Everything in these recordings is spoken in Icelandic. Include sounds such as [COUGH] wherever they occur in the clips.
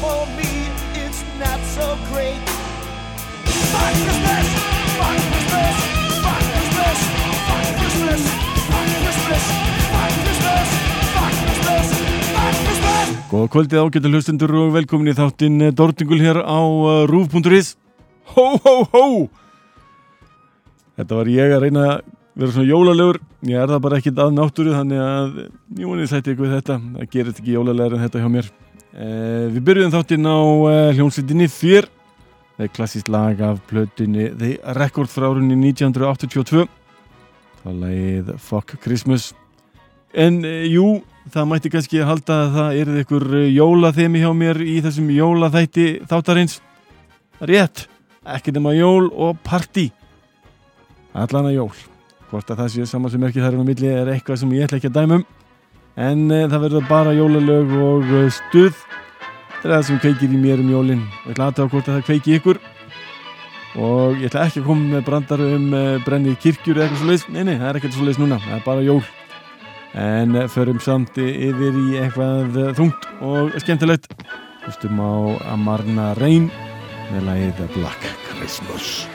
for me, it's not so great. Christmas! Góða kvöldið ágættu hlustundur og velkomin í þáttinn eh, Dortingul hér á uh, rúf.is Hó, hó, hó! Þetta var ég að reyna að vera svona jólalegur. Ég er það bara ekkit að náttúru þannig að Jónið sætti ykkur við þetta. Það gerist ekki jólalegur en þetta hjá mér. Eh, Við byrjuðum þáttinn á eh, hljómsveitinni Þér Það er klassíst lag af plötunni The Record frá árunni 1982 Það er lagið Fuck Christmas. En eh, jú, það mætti kannski halda að það erið ykkur jólathemi hjá mér í þessum jólaþætti þáttarins. Rétt, ekki nema jól og party. Allan að jól. Hvort að það séu saman sem ekki þar um að milli er eitthvað sem ég ætla ekki að dæma um. En e, það verður bara jólalög og e, stuð. Það er það sem kveikir í mér um jólinn. Ég ætla aðtöða hvort að það kveiki ykkur. Og ég ætla ekki að koma með brandar um brennið kirkjur eða eitthvað svo leiðis. Nei, nei, það er ekkert svo leiðis núna. Það er bara jól en förum samt yfir í eitthvað þungt og skemmtilegt. Hlustum á Amarna Reyn með lagið Black Christmas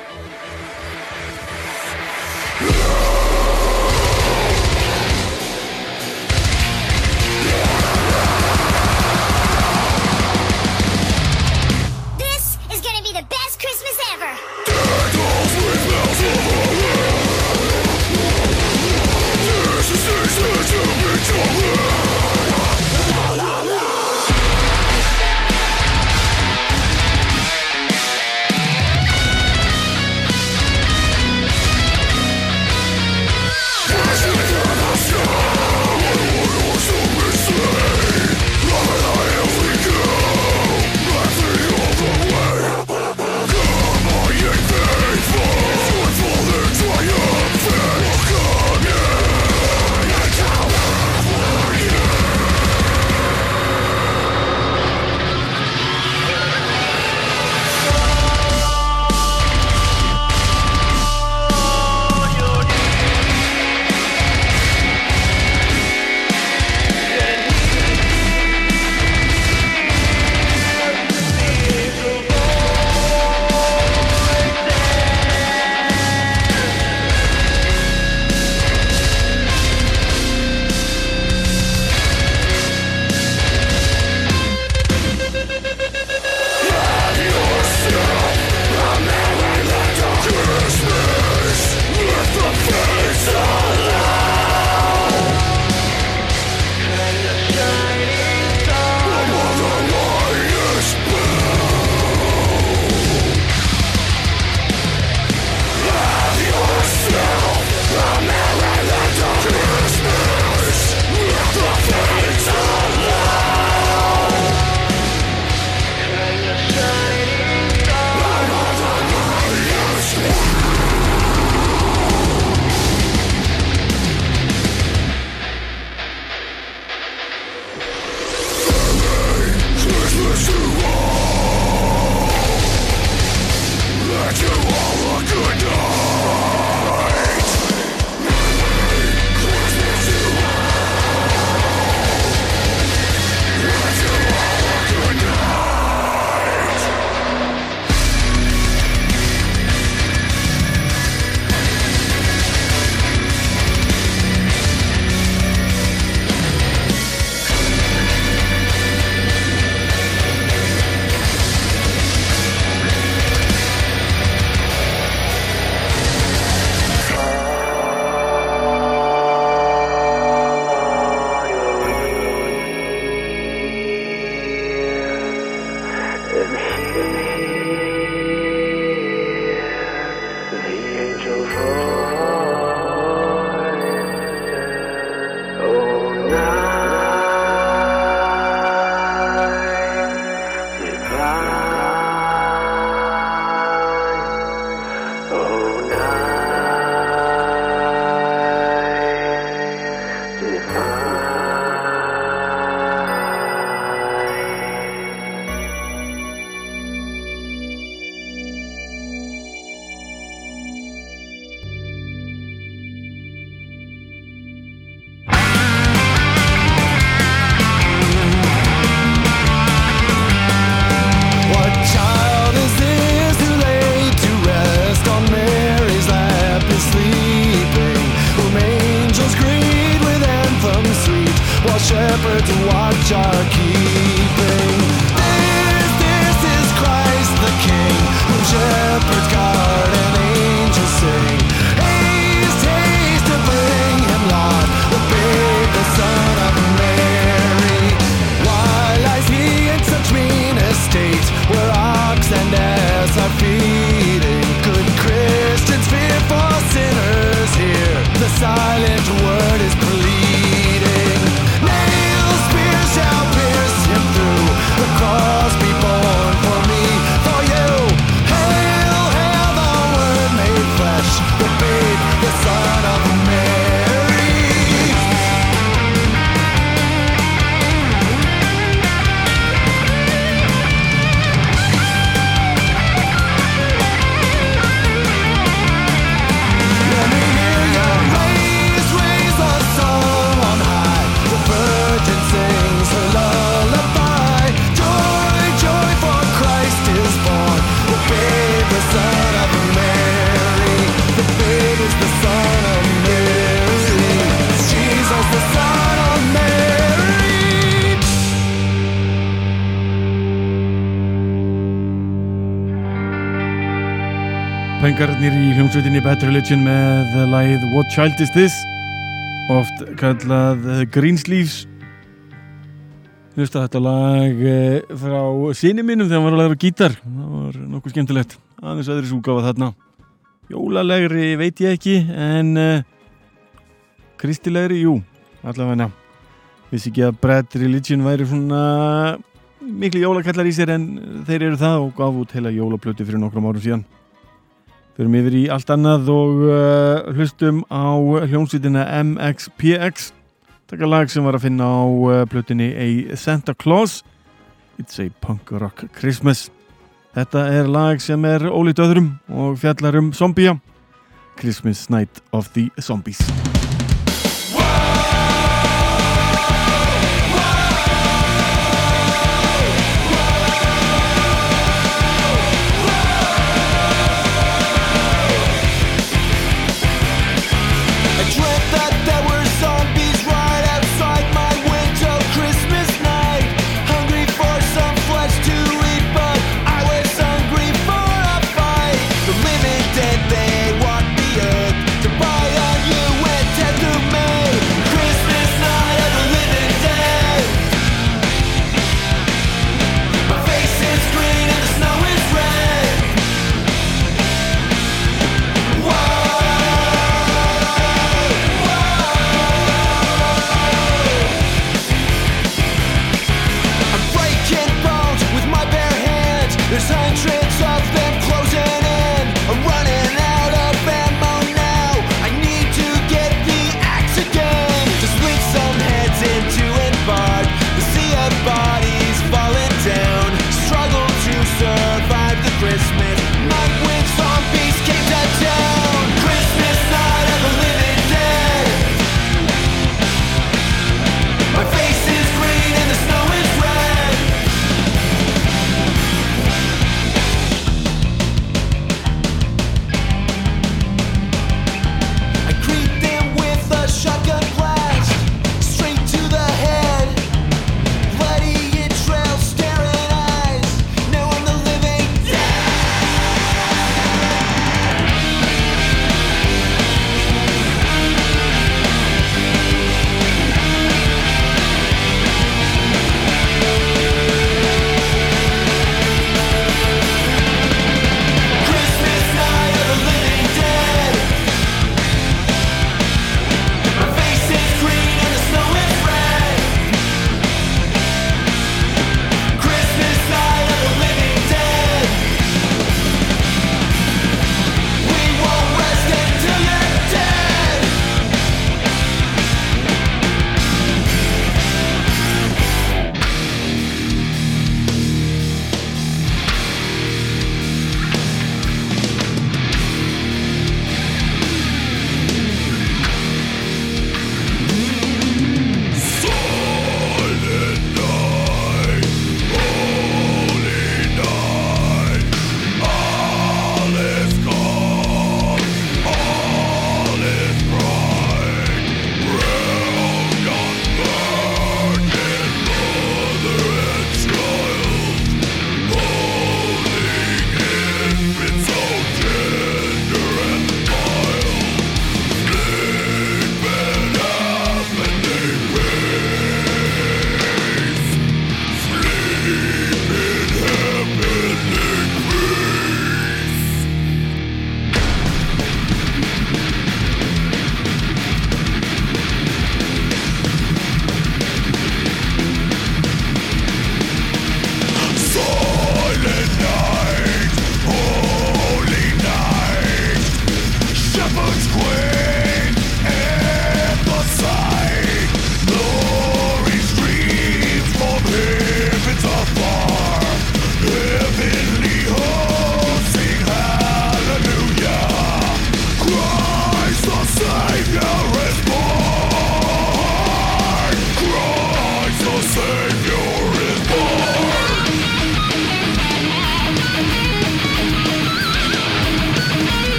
Pengarnir í hljómsveitinni Bad Religion með lagið What Child Is This? Oft kallað eh, Greensleeves Hlusta þetta lag eh, frá sinni mínum þegar hann var að læra gítar. Það var nokkuð skemmtilegt. Aðeins öðru súgáfa þarna. Jólalegri veit ég ekki en uh, kristilegri, jú allavega. Vissi ekki að Bad Religion væri svona miklu jólakallar í sér en þeir eru það og gaf út heila jólaplötu fyrir nokkrum árum síðan Förum yfir í allt annað og uh, hlustum á hljómsveitina MXPX taka lag sem var að finna á uh, plötunni A Santa Claus. It's a Punk Rock Christmas. Þetta er lag sem er ólít öðrum og fjallar um zombia. Christmas Night of the Zombies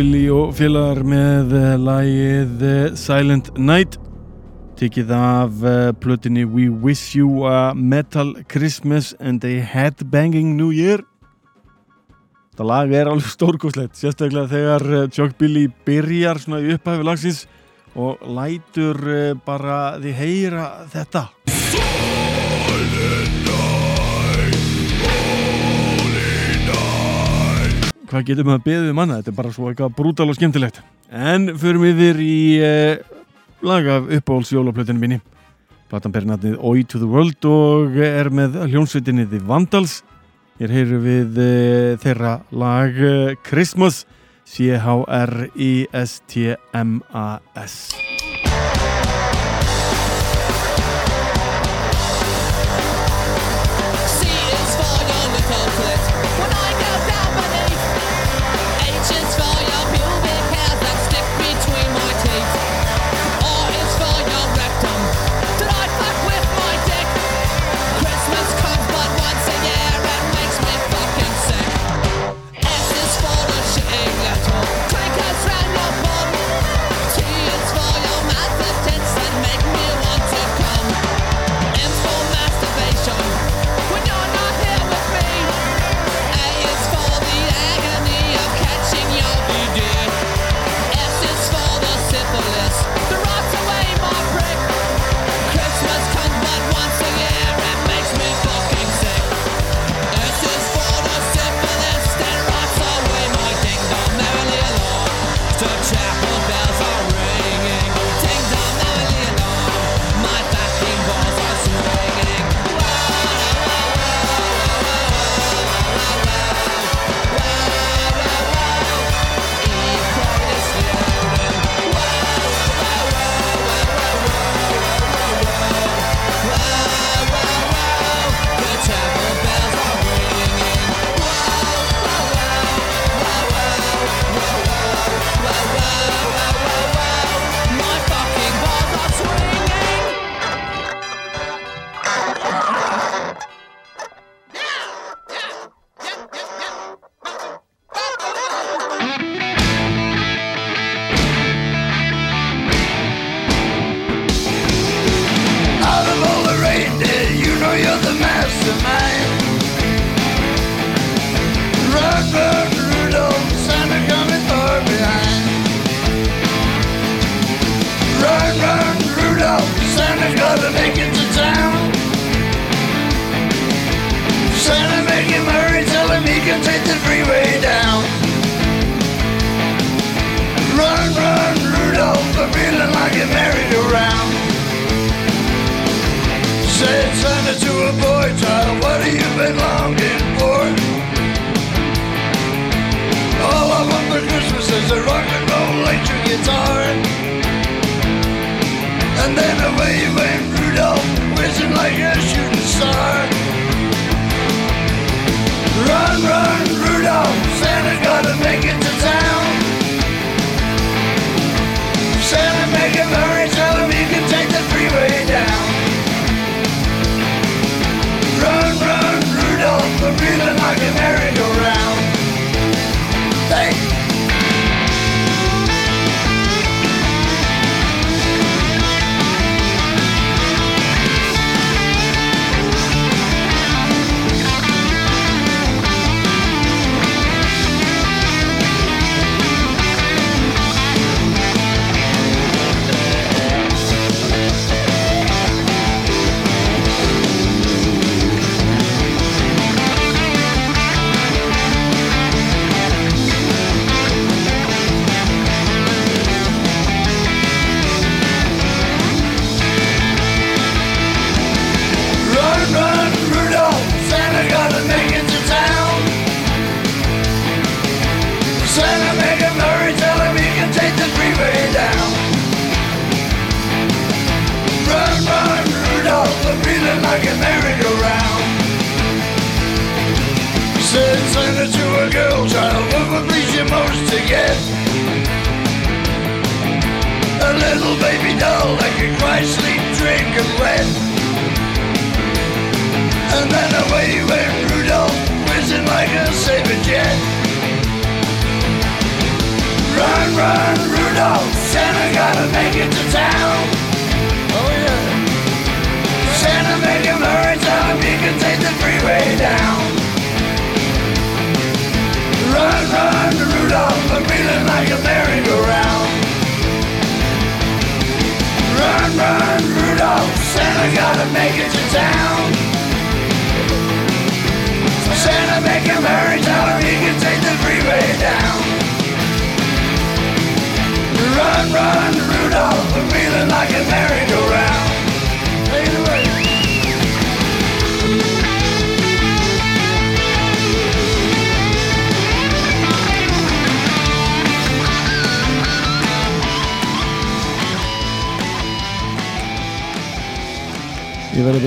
Billy og félagar með eh, lægið eh, Silent Night. Tikið af eh, plötinni We Wish You a Metal Christmas and a Headbanging New Year. Þetta lag er alveg stórkoslegt sérstaklega þegar Chuck Billy byrjar svona í upphæfi lagsins og lætur bara því heyra þetta. hvað getur maður að beðið um manna, þetta er bara svo eitthvað brútal og skemmtilegt. En förum við þér í eh, laga uppáhaldsjólaplötinu minni. Platan per natnið Oi to the World og er með hljónsveitinni The Vandals. Hér heyru við eh, þeirra lag eh, Christmas. C-H-R-I-S-T-M-A-S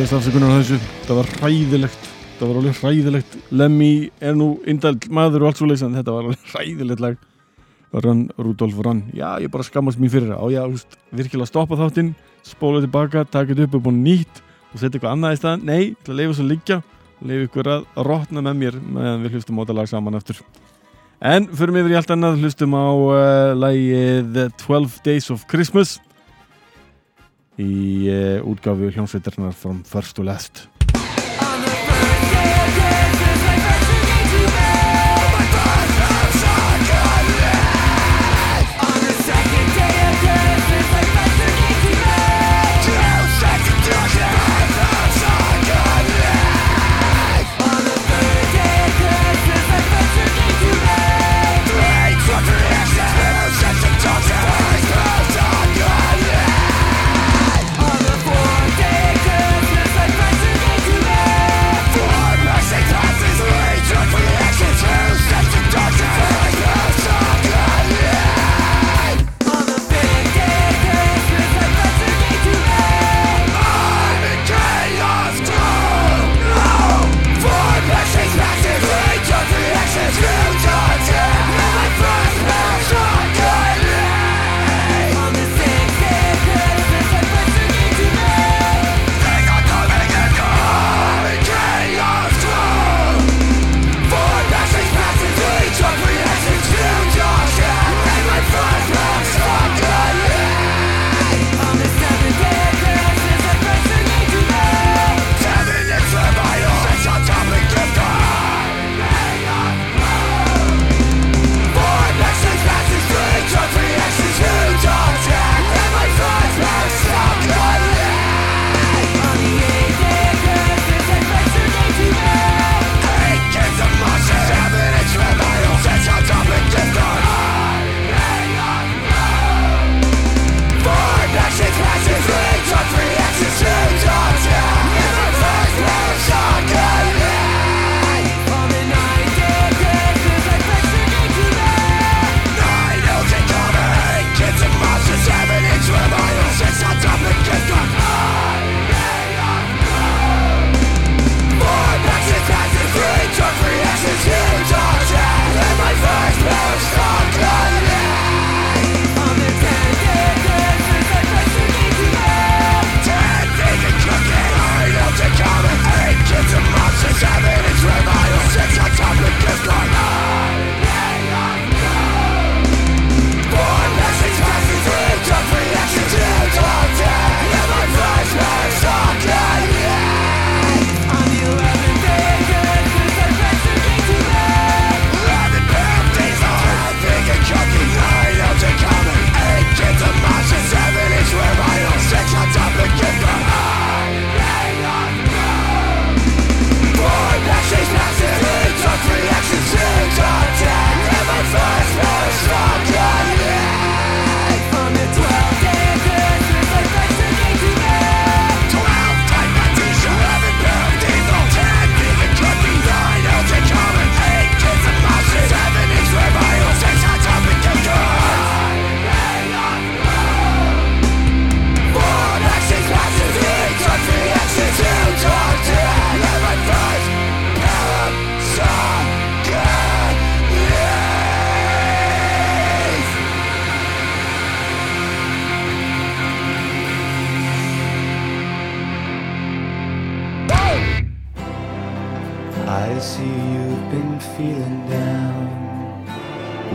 Best afsökunar á þessu. Það var hræðilegt. Það var alveg hræðilegt. Lemmy er nú indal maður og allt svo leys en þetta var alveg [LAUGHS] hræðilegt lag. Run, Rudolf, run. Já, ég bara skammast mér fyrir það. Á ég að virkilega stoppa þáttinn Spóla tilbaka, taka þetta upp upp og nýtt og setja eitthvað annað í staðan Nei, ég ætla að leifa svo liggja. Leifa ykkur að rotna með mér meðan við hlustum á þetta lag saman eftir En förum yfir í allt annað. Hlustum á uh, lagið 12 Days of Christmas í uh, útgáfu hljómsveitarnar from first to last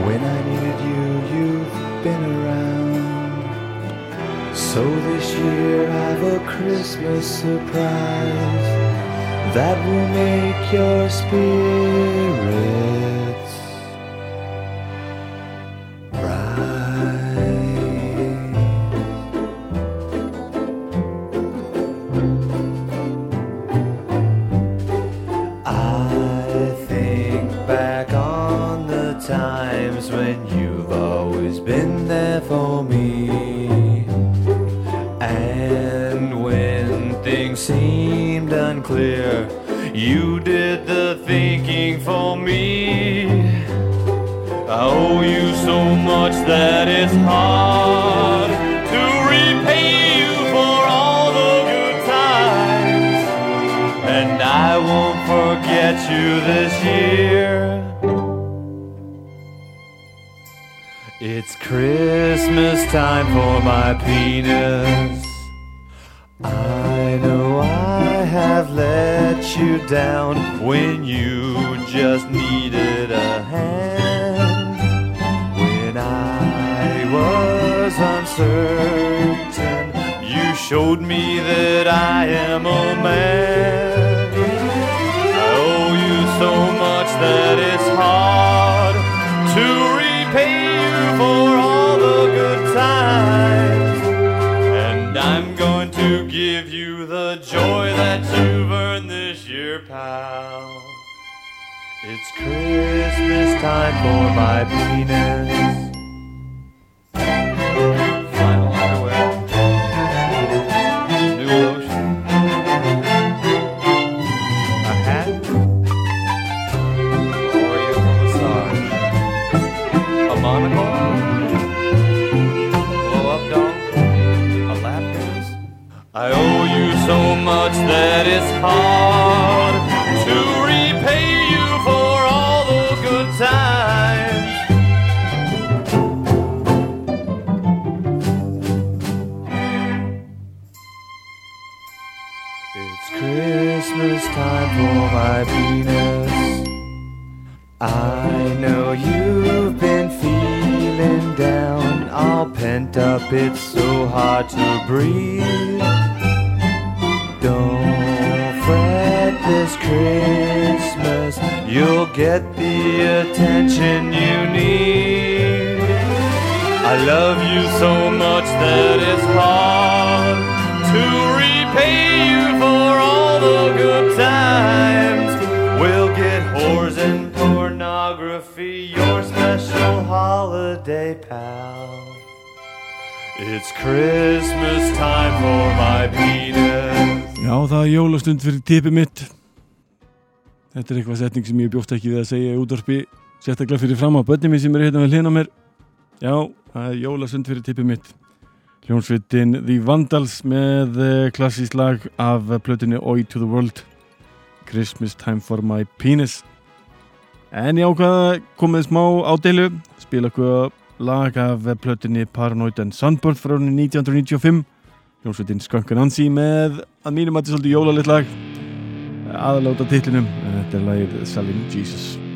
When I needed you, you've been around. So this year I've a Christmas surprise that will make your spirit. to breathe. Já, það er jólastund fyrir tipi mitt. Þetta er eitthvað setning sem ég bjóft ekki við að segja í útvarpi Settaklega fyrir fram á börnimi sem er hérna við hlina mér. Já, það er jólastund fyrir tipi mitt. Hljónsvitin The Vandals með eh, klassís lag af plötinu Oi to the World. Christmas Time for My Penis. En ég ákvaða komið smá ádeilu. Spila okkur lag af plötinni Paranoid and Sunburn frá 1995 hljómsveitin Skunkin Ansi með að mínum að þetta er svolítið jólalitt lag. Aðaláta tillinum en eh, þetta er lagið Selling Jesus.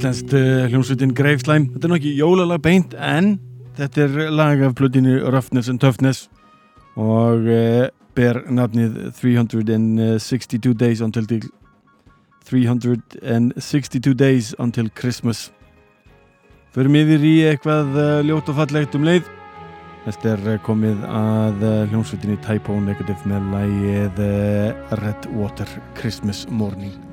Uh, hljómsveitin Greifslæm þetta er nokkið jólalag beint en þetta er lag af plötinu Roughness and Toughness og uh, ber nafnið 362 Days Until the 362 Days Until Christmas. Förum yfir í eitthvað uh, ljótt og fallegt um leið. Þetta er komið að hljómsveitinni Typo Negative með lægið uh, Red Water Christmas Morning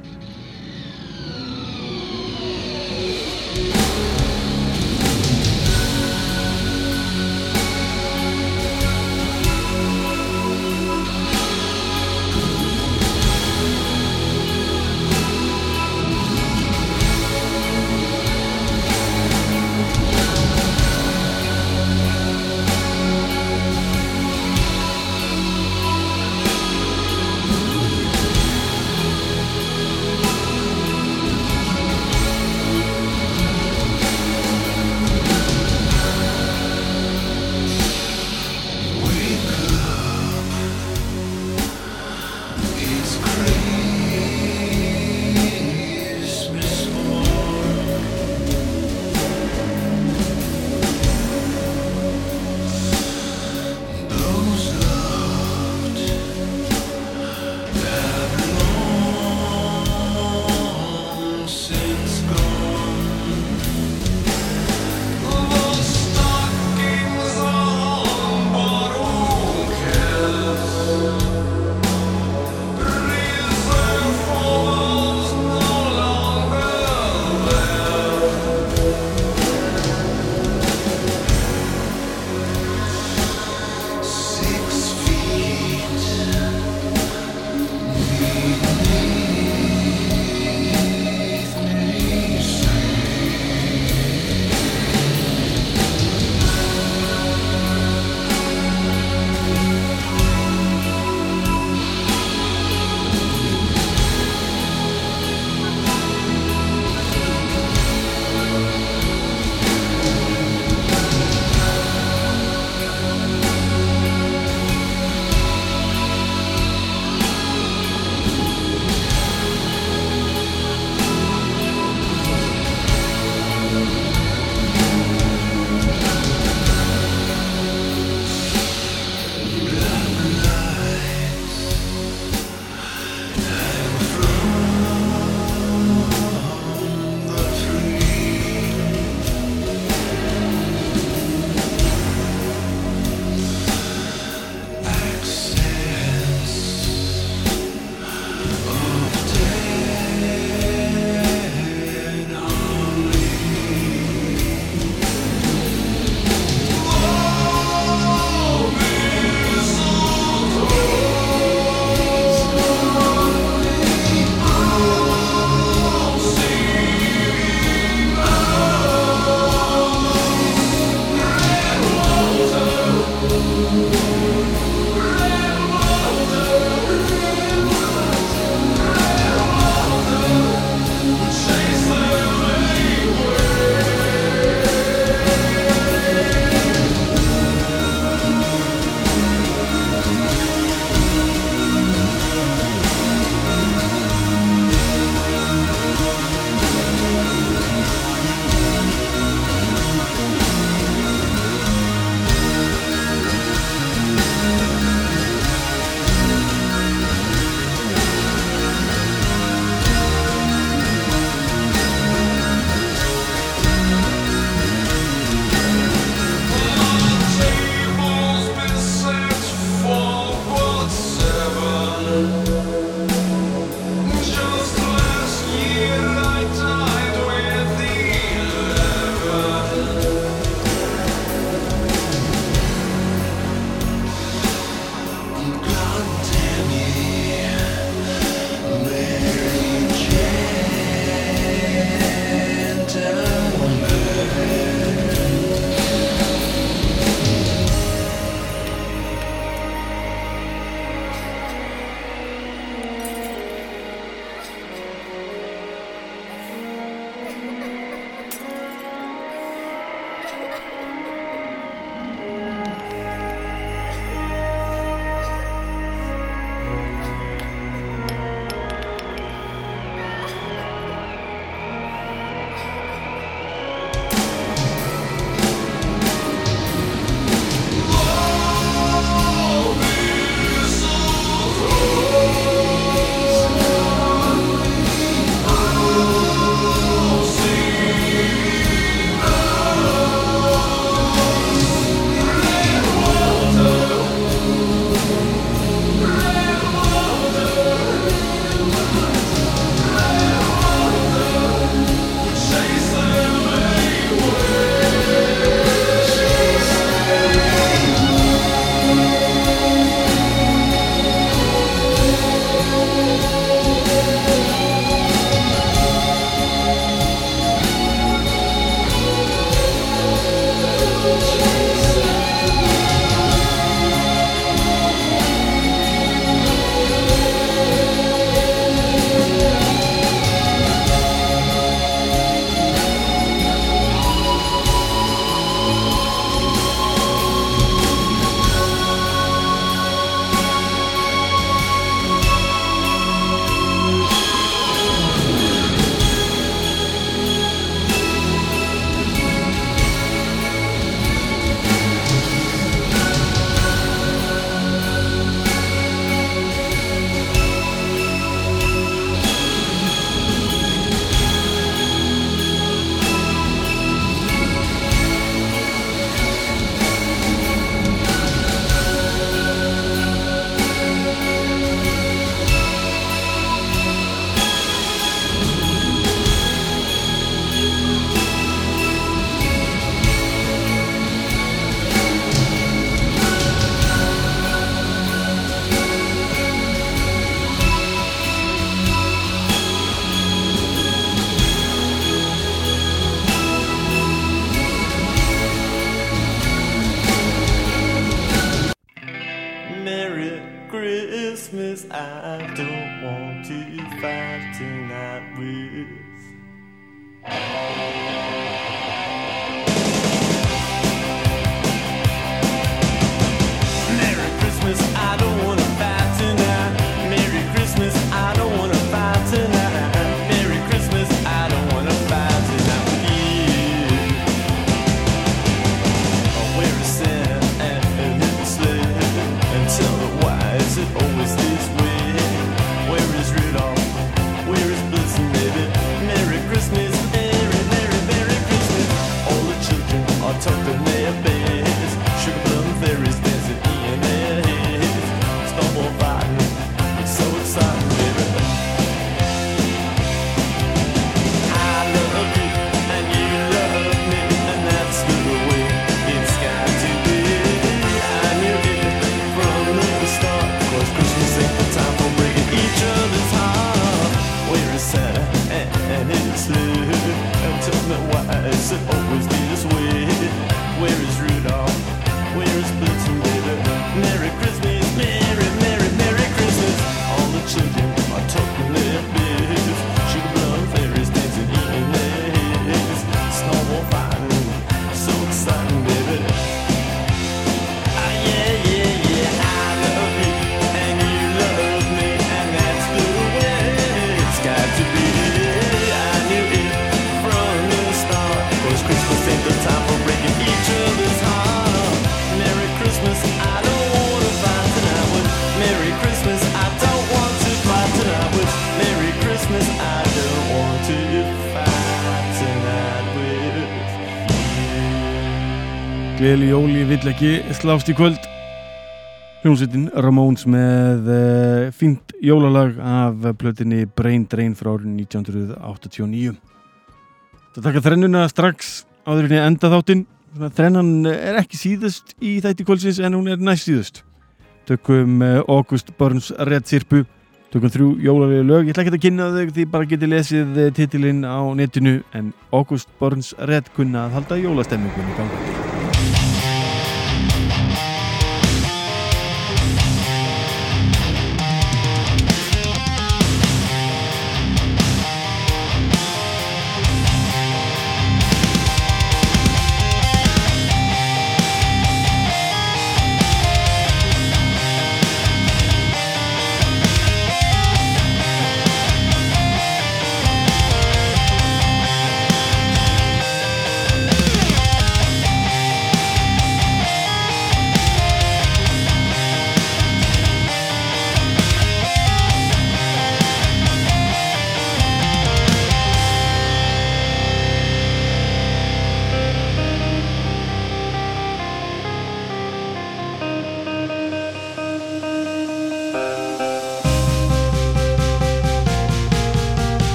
vel Jóli vill ekki slást í kvöld. Hljómsveitin Ramóns með uh, fínt jólalag af plötinni Brain Drain frá árið 1989 Það taka þrennuna strax áðurinni enda þáttinn. Þrennan er ekki síðust í þætti kvöldsins en hún er næst síðust tökum eh, August Burns Red Sirpu. Tökum þrjú jólavegi lög. Ég ætla ekki að kynna þau því bara geti lesið eh, titilinn á netinu en August Burns Red kunna að halda jólastemmingunni gangið Thank you.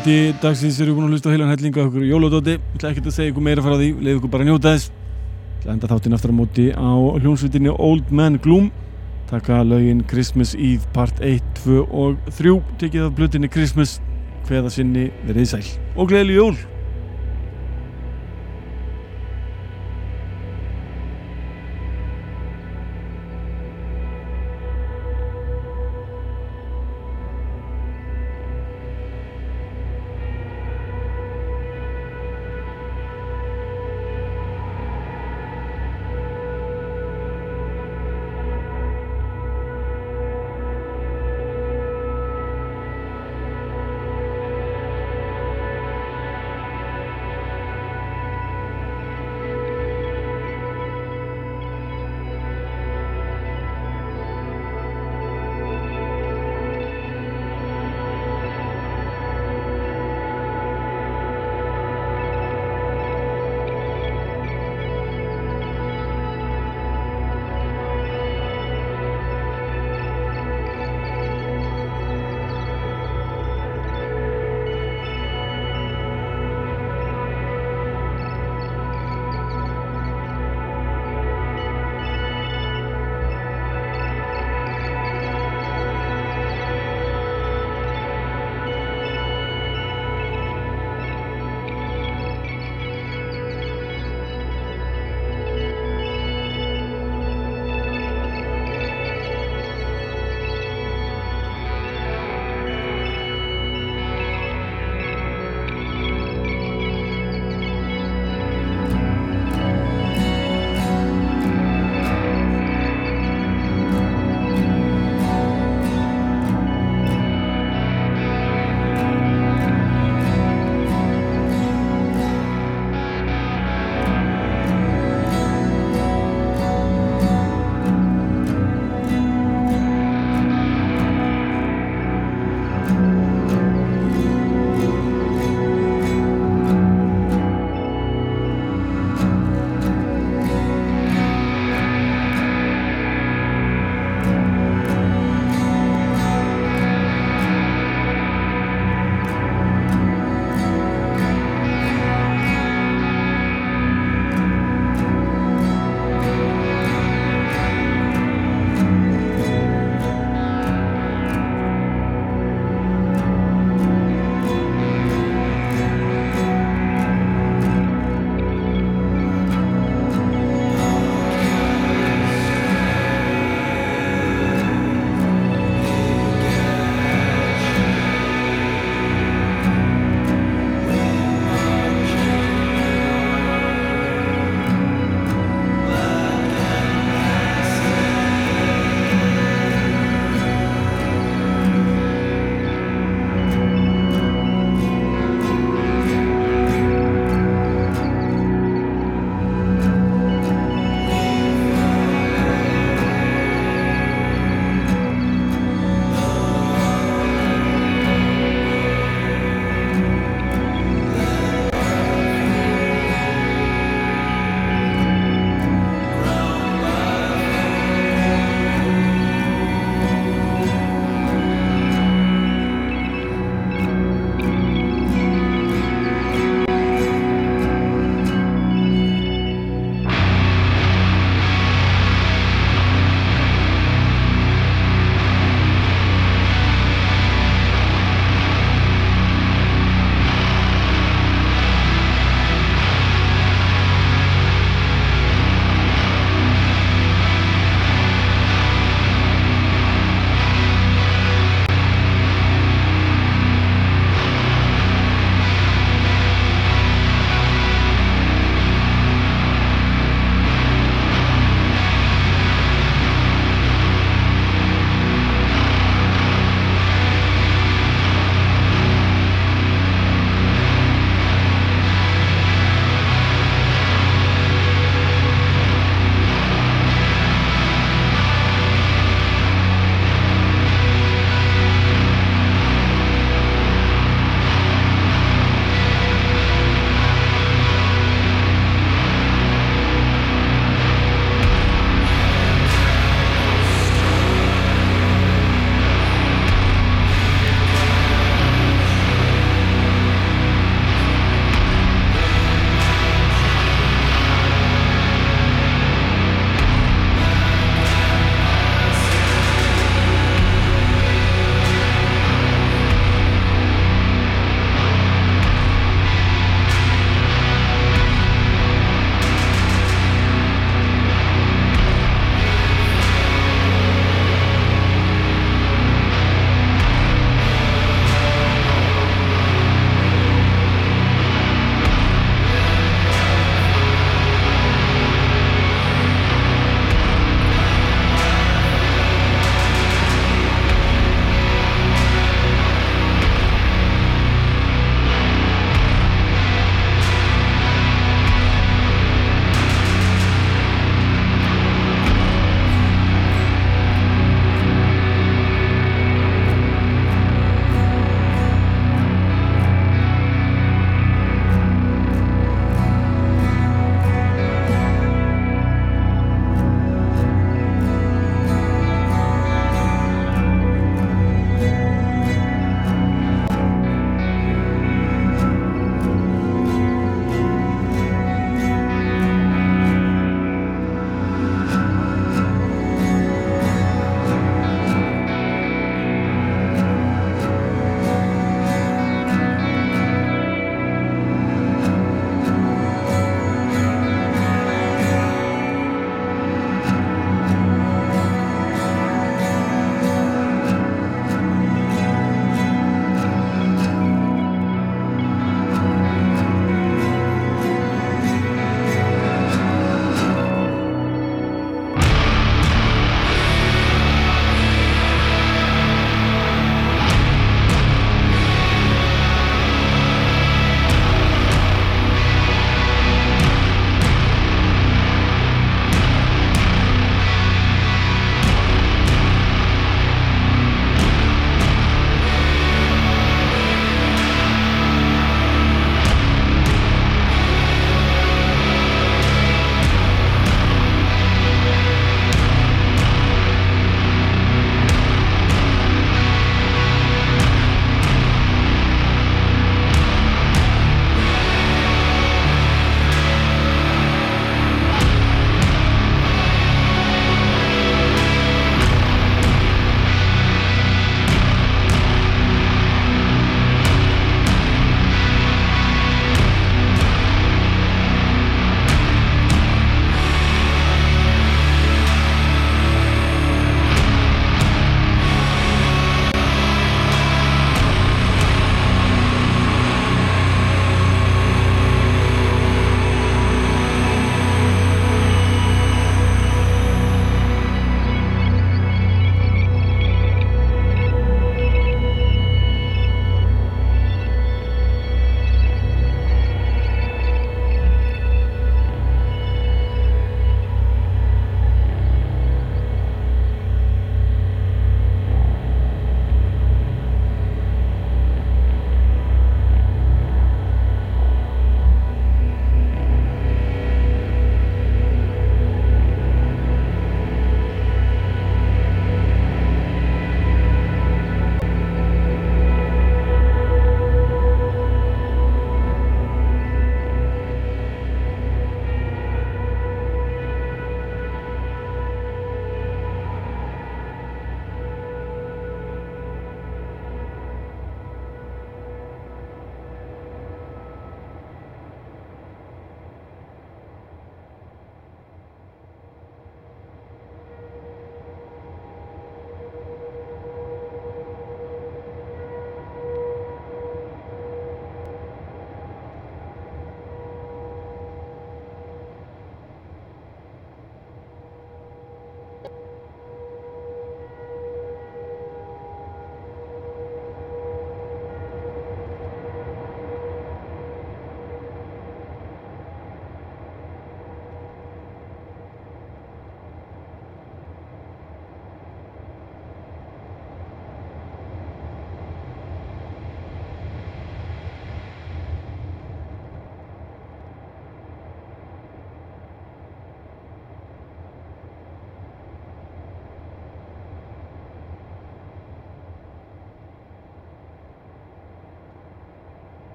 Þætti dagsins eru búin að hlusta heilan hellinga okkur. Jólódóti, ég ætla ekki að segja ykkur meira frá því, leið ykkur bara njóta þess. Ég ætla enda þáttinn aftur á móti á hljónsvitinni Old Man Gloom. Taka lögin Christmas Eve part 1, 2 og 3 tekið af blutinni Christmas. Hveða sinni verið sæl. Og gleðileg jól